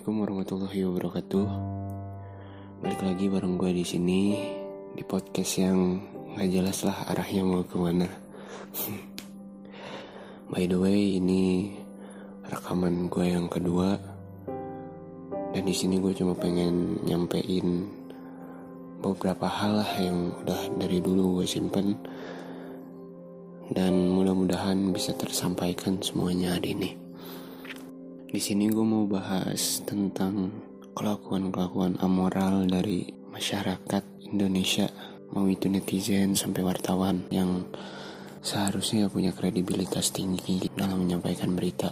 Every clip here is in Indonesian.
Assalamualaikum warahmatullahi wabarakatuh. Balik lagi bareng gue di sini di podcast yang nggak jelas lah arahnya mau ke mana. By the way, ini rekaman gue yang kedua dan di sini gue cuma pengen nyampein beberapa hal lah yang udah dari dulu gue simpen dan mudah-mudahan bisa tersampaikan semuanya hari ini. Di sini gue mau bahas tentang kelakuan-kelakuan amoral dari masyarakat Indonesia, mau itu netizen sampai wartawan yang seharusnya punya kredibilitas tinggi dalam menyampaikan berita.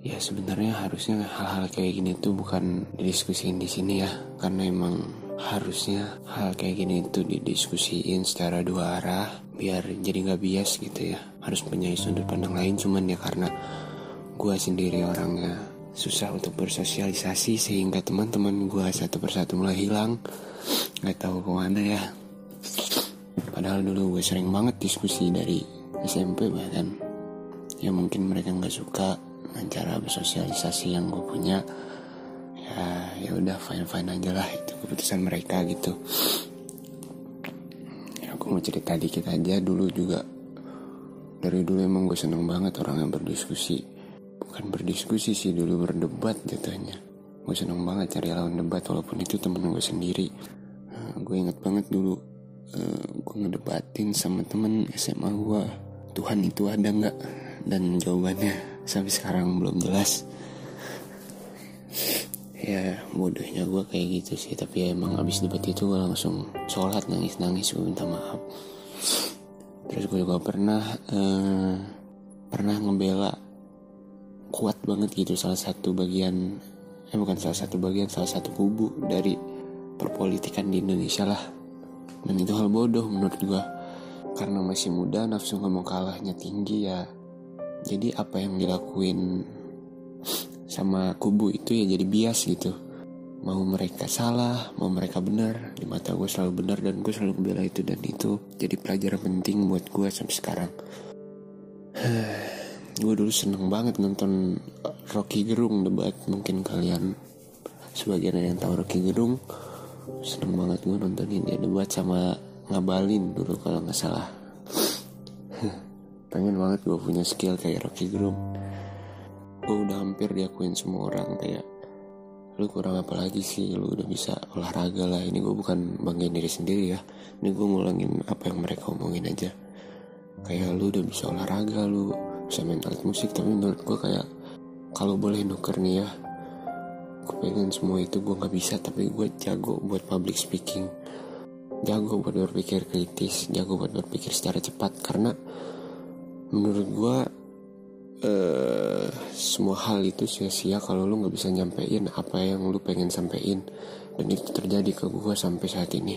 Ya sebenarnya harusnya hal-hal kayak gini tuh bukan didiskusiin di sini ya, karena emang harusnya hal kayak gini itu didiskusiin secara dua arah biar jadi nggak bias gitu ya. Harus punya sudut pandang lain cuman ya karena gue sendiri orangnya susah untuk bersosialisasi sehingga teman-teman gue satu persatu mulai hilang. Nggak tahu ke mana ya. Padahal dulu gue sering banget diskusi dari SMP bahkan. Ya mungkin mereka nggak suka cara bersosialisasi yang gue punya. Ya ya udah fine fine aja lah. Itu keputusan mereka gitu. Ya aku mau cerita dikit aja. Dulu juga dari dulu emang gue seneng banget orang yang berdiskusi bukan berdiskusi sih dulu berdebat jatuhnya gue seneng banget cari lawan debat walaupun itu temen gue sendiri. Nah, gue inget banget dulu uh, gue ngedebatin sama temen SMA gue Tuhan itu ada nggak? Dan jawabannya sampai sekarang belum jelas. Ya bodohnya gue kayak gitu sih tapi ya emang abis debat itu gue langsung sholat nangis nangis gue minta maaf. Terus gue juga pernah uh, pernah ngebela kuat banget gitu salah satu bagian eh bukan salah satu bagian salah satu kubu dari perpolitikan di Indonesia lah. Dan itu hal bodoh menurut gua. Karena masih muda nafsu nggak mau kalahnya tinggi ya. Jadi apa yang dilakuin sama kubu itu ya jadi bias gitu. Mau mereka salah mau mereka benar di mata gue selalu benar dan gue selalu bela itu. Dan itu jadi pelajaran penting buat gue sampai sekarang gue dulu seneng banget nonton Rocky Gerung debat mungkin kalian sebagian yang tahu Rocky Gerung. Seneng banget gue nontonin dia debat sama ngabalin dulu kalau nggak salah. Pengen banget gue punya skill kayak Rocky Gerung. Gue udah hampir diakuin semua orang kayak lu kurang apa lagi sih? Lu udah bisa olahraga lah. Ini gue bukan banggain diri sendiri ya. Ini gue ngulangin apa yang mereka omongin aja. Kayak lu udah bisa olahraga lu bisa main alat musik tapi menurut gue kayak kalau boleh nuker nih ya gue pengen semua itu gue nggak bisa tapi gue jago buat public speaking jago buat berpikir kritis jago buat berpikir secara cepat karena menurut gue uh, semua hal itu sia-sia kalau lu nggak bisa nyampein apa yang lu pengen sampein dan itu terjadi ke gue sampai saat ini.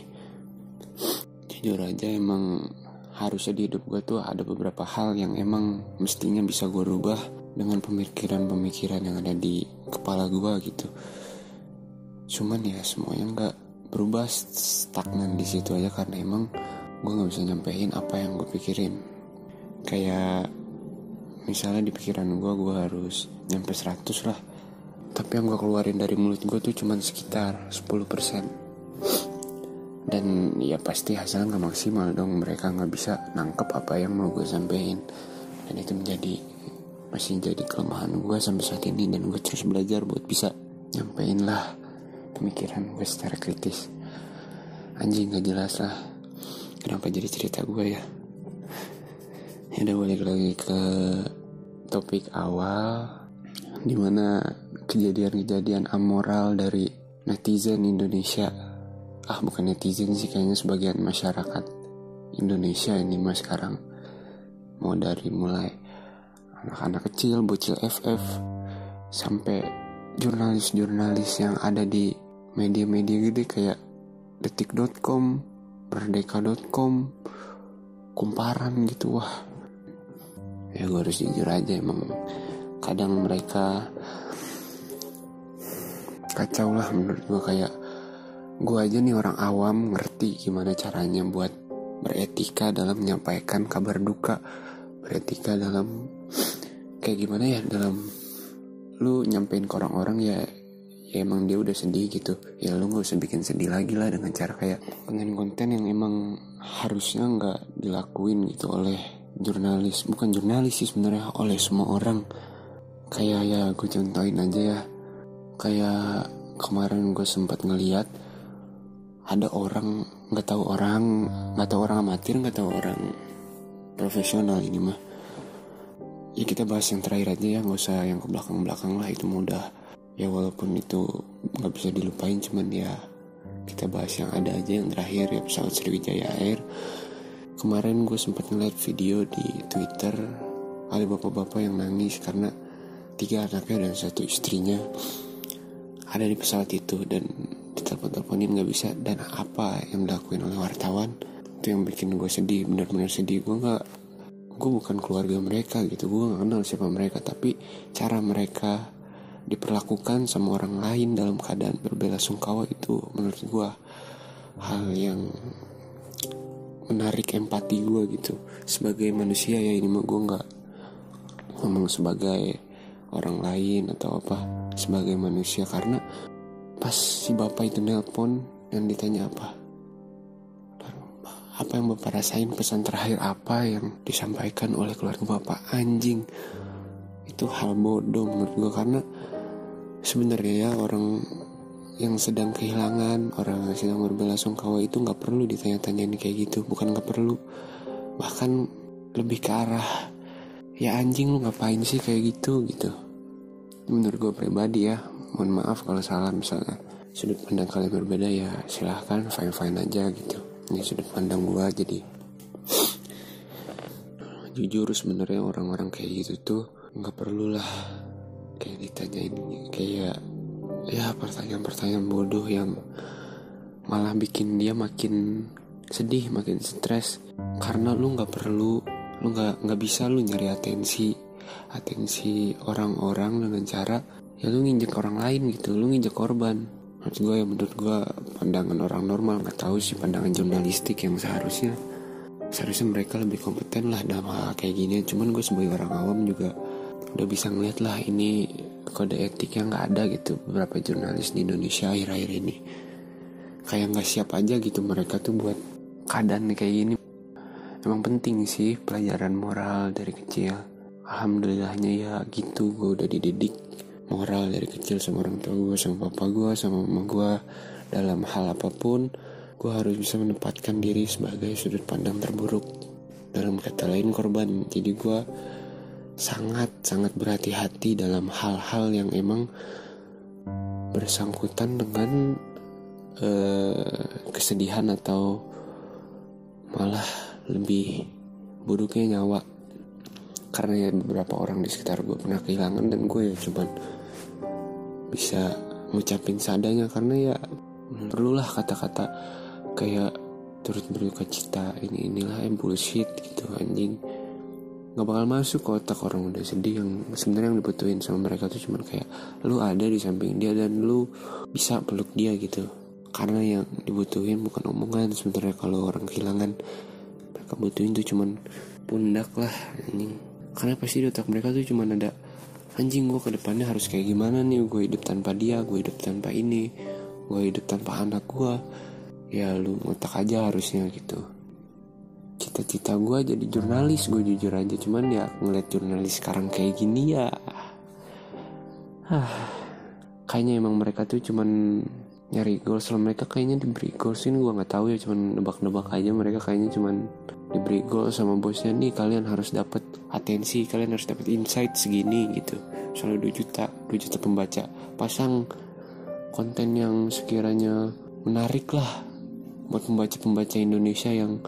Jujur aja emang harusnya di hidup gue tuh ada beberapa hal yang emang mestinya bisa gue rubah dengan pemikiran-pemikiran yang ada di kepala gue gitu. Cuman ya semuanya nggak berubah stagnan di situ aja karena emang gue nggak bisa nyampein apa yang gue pikirin. Kayak misalnya di pikiran gue gue harus nyampe 100 lah. Tapi yang gue keluarin dari mulut gue tuh cuman sekitar 10% dan ya pasti hasilnya nggak maksimal dong mereka nggak bisa nangkep apa yang mau gue sampein. Dan itu menjadi masih jadi kelemahan gue sampai saat ini dan gue terus belajar buat bisa nyampein lah pemikiran gue secara kritis. Anjing nggak jelas lah kenapa jadi cerita gue ya. Ya udah balik lagi ke topik awal di mana kejadian-kejadian amoral dari netizen Indonesia ah bukan netizen sih kayaknya sebagian masyarakat Indonesia ini mas sekarang mau dari mulai anak-anak kecil bocil FF sampai jurnalis-jurnalis yang ada di media-media gede kayak detik.com merdeka.com kumparan gitu wah. Ya gue harus jujur aja emang kadang mereka kacau lah menurut gue kayak gue aja nih orang awam ngerti gimana caranya buat beretika dalam menyampaikan kabar duka. Beretika dalam kayak gimana ya dalam lu nyampein ke orang-orang ya ya emang dia udah sedih gitu. Ya lu nggak usah bikin sedih lagi lah dengan cara kayak konten-konten yang emang harusnya nggak dilakuin gitu oleh jurnalis. Bukan jurnalis sih sebenarnya oleh semua orang. Kayak ya gue contohin aja ya. Kayak kemarin gue sempat ngeliat ada orang nggak tahu orang nggak tahu orang amatir nggak tahu orang profesional ini mah. Ya kita bahas yang terakhir aja ya nggak usah yang ke belakang belakang lah itu mudah. Ya walaupun itu nggak bisa dilupain cuman ya kita bahas yang ada aja yang terakhir ya pesawat Sriwijaya Air. Kemarin gue sempat ngeliat video di Twitter ada bapak-bapak yang nangis karena tiga anaknya dan satu istrinya ada di pesawat itu dan ditelepon-teleponin nggak bisa. Dan apa yang dilakuin oleh wartawan itu yang bikin gue sedih benar-benar sedih. Gue nggak gue bukan keluarga mereka gitu. Gue nggak kenal siapa mereka tapi cara mereka diperlakukan sama orang lain dalam keadaan berbela sungkawa itu menurut gue hal yang menarik empati gue gitu. Sebagai manusia ya ini mah gue nggak ngomong sebagai orang lain atau apa sebagai manusia. Karena pas si bapak itu nelpon dan ditanya apa? Apa yang bapak rasain pesan terakhir apa yang disampaikan oleh keluarga bapak? Anjing itu hal bodoh menurut gue karena sebenarnya ya orang yang sedang kehilangan orang yang sedang berbela sungkawa itu nggak perlu ditanya-tanyain kayak gitu bukan nggak perlu. Bahkan lebih ke arah ya anjing lu ngapain sih kayak gitu? gitu menurut gue pribadi ya mohon maaf kalau salah misalnya. Sudut pandang kalian berbeda ya silahkan fine fine aja gitu. Ini sudut pandang gue jadi jujur sebenarnya orang-orang kayak gitu tuh nggak perlu lah kayak ditanyain kayak ya pertanyaan-pertanyaan bodoh yang malah bikin dia makin sedih makin stres. Karena lu nggak perlu lu nggak nggak bisa lu nyari atensi atensi orang-orang dengan cara ya lu nginjek orang lain gitu. Lu nginjek korban. Menurut gue ya menurut gue pandangan orang normal nggak tahu sih pandangan jurnalistik yang seharusnya. Seharusnya mereka lebih kompeten lah dalam hal kayak gini. Cuman gue sebagai orang awam juga udah bisa ngeliat lah ini kode etik yang nggak ada gitu beberapa jurnalis di Indonesia akhir-akhir ini. Kayak nggak siap aja gitu mereka tuh buat keadaan kayak gini. Emang penting sih pelajaran moral dari kecil alhamdulillahnya ya gitu. Gue udah dididik moral dari kecil sama orang tua gue sama papa gue sama mama gue dalam hal apa pun gue harus bisa menempatkan diri sebagai sudut pandang terburuk. Dalam kata lain korban. Jadi gue sangat sangat berhati-hati dalam hal-hal yang emang bersangkutan dengan uh, kesedihan atau malah lebih buruknya nyawa karena ya beberapa orang di sekitar gue pernah kehilangan dan gue ya cuman bisa ngucapin sadanya karena ya perlulah kata-kata kayak turut berduka cita ini inilah yang bullshit gitu anjing. Nggak bakal masuk ke otak orang udah sedih yang sebenarnya yang dibutuhin sama mereka tuh cuman kayak lu ada di samping dia dan lu bisa peluk dia gitu. Karena yang dibutuhin bukan omongan sebenarnya. Kalau orang kehilangan mereka butuhin tuh cuman pundak lah anjing karena pasti di otak mereka tuh cuman ada anjing gue ke depannya harus kayak gimana nih? Gue hidup tanpa dia gue hidup tanpa ini gue hidup tanpa anak gue ya lu ngotak aja harusnya gitu. Cita-cita gue jadi jurnalis gue jujur aja. Cuman ya ngeliat jurnalis sekarang kayak gini ya ah kayaknya emang mereka tuh cuman nyari goals. Kalau mereka kayaknya diberi goals ini gue nggak tahu ya. Cuman nebak-nebak aja mereka kayaknya cuman diberi goals sama bosnya. Nih kalian harus dapat atensi kalian harus dapat insight segini gitu. Selalu 2 juta 2 juta pembaca. Pasang konten yang sekiranya menarik lah buat pembaca-pembaca Indonesia yang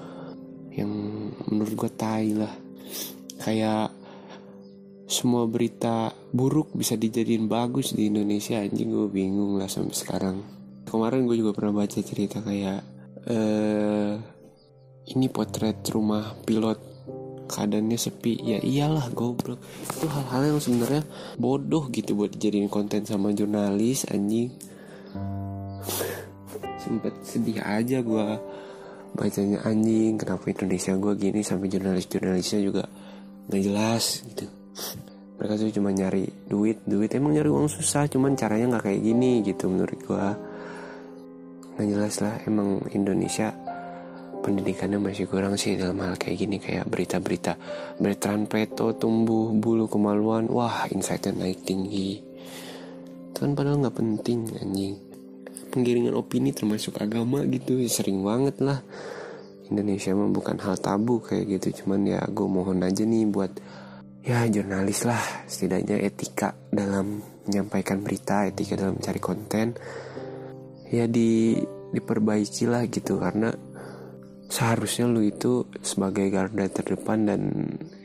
yang menurut gue tai lah. Kayak semua berita buruk bisa dijadiin bagus di Indonesia. Anjing gue bingung lah sampai sekarang kemarin gue juga pernah baca cerita kayak eh ini potret rumah pilot keadaannya sepi. Ya iyalah goblok. Itu hal-hal yang sebenarnya bodoh gitu buat dijadiin konten sama jurnalis anjing. Sempet sedih aja gue bacanya anjing kenapa Indonesia gue gini? Sampai jurnalis-jurnalisnya juga nggak jelas gitu. Mereka tuh cuma nyari duit duit. Emang nyari uang susah cuman caranya nggak kayak gini gitu menurut gue nggak jelas lah emang Indonesia pendidikannya masih kurang sih dalam hal kayak gini kayak berita-berita. Bertrand Peto tumbuh bulu kemaluan wah insightnya naik tinggi. Itu kan padahal nggak penting anjing. Penggiringan opini termasuk agama gitu sering banget lah. Indonesia mah bukan hal tabu kayak gitu cuman ya gue mohon aja nih buat ya jurnalis lah. Setidaknya etika dalam menyampaikan berita etika dalam mencari konten ya di diperbaiki lah gitu. Karena seharusnya lu itu sebagai garda terdepan dan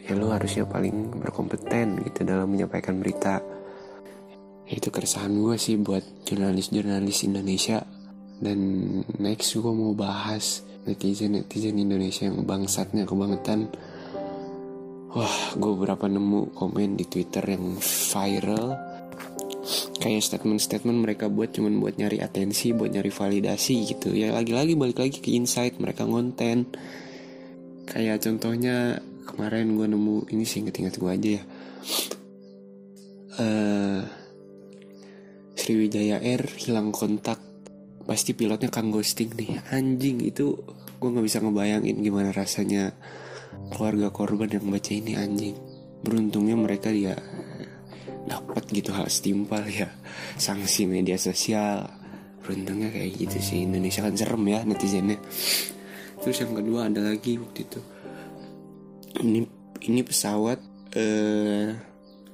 ya lu harusnya paling berkompeten gitu dalam menyampaikan berita. Itu keresahan gue sih buat jurnalis-jurnalis Indonesia. Dan next gue mau bahas netizen-netizen Indonesia yang bangsatnya kebangetan. Wah gue beberapa nemu komen di Twitter yang viral kayak statement-statement mereka buat cuman buat nyari atensi, buat nyari validasi gitu. Ya lagi-lagi balik lagi ke insight mereka ngonten. Kayak contohnya kemarin gue nemu ini sih inget-inget gue aja ya. Uh, Sriwijaya Air hilang kontak pasti pilotnya kang ghosting nih anjing itu gue nggak bisa ngebayangin gimana rasanya keluarga korban yang baca ini anjing beruntungnya mereka dia dapat gitu hal setimpal ya. Sanksi media sosial. Beruntungnya kayak gitu sih. Indonesia kan serem ya netizennya. Terus yang kedua ada lagi waktu itu. Ini ini pesawat eh,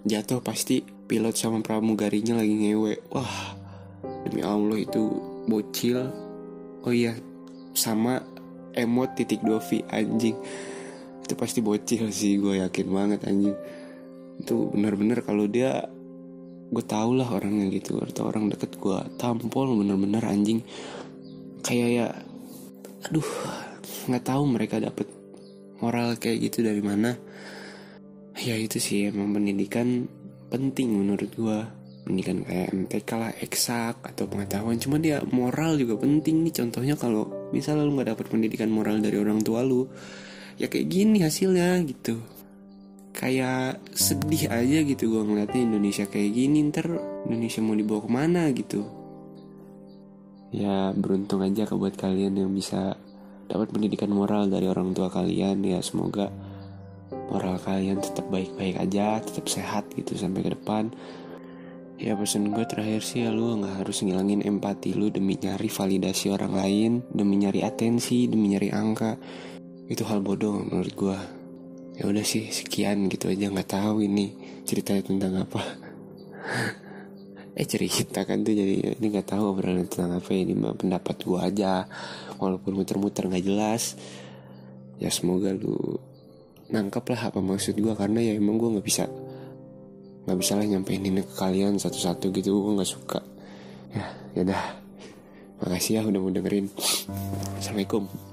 jatuh pasti pilot sama pramugarinya lagi ngewe. Wah demi Allah itu bocil. Oh iya sama emot titik dovi anjing. Itu pasti bocil sih gue yakin banget anjing itu bener-bener kalau dia gue tau lah orangnya gitu. Atau orang deket gue. Tampol bener-bener anjing. Kayak ya aduh nggak tahu mereka dapet moral kayak gitu dari mana. Ya itu sih emang pendidikan penting menurut gue. Pendidikan kayak MTK lah eksak atau pengetahuan. Cuma dia moral juga penting nih. Contohnya kalau misalnya lu nggak dapet pendidikan moral dari orang tua lu ya kayak gini hasilnya gitu kayak sedih aja gitu gue ngeliatnya Indonesia kayak gini ntar Indonesia mau dibawa ke mana gitu. Ya beruntung aja ke buat kalian yang bisa dapat pendidikan moral dari orang tua kalian. Ya semoga moral kalian tetap baik-baik aja tetap sehat gitu sampai ke depan. Ya pesan gue terakhir sih ya lu nggak harus ngilangin empati lu demi nyari validasi orang lain demi nyari atensi demi nyari angka. Itu hal bodoh menurut gue ya udah sih sekian gitu aja nggak tahu ini ceritanya tentang apa. Eh cerita kan tuh jadi ini nggak tahu obrolan tentang apa ini mah pendapat gue aja. Walaupun muter-muter nggak jelas. Ya semoga lu nangkep lah apa maksud gue karena ya emang gue nggak bisa nggak bisa lah nyampein ini ke kalian satu-satu gitu gue nggak suka. Ya ya dah. Makasih ya udah mau dengerin. Assalamualaikum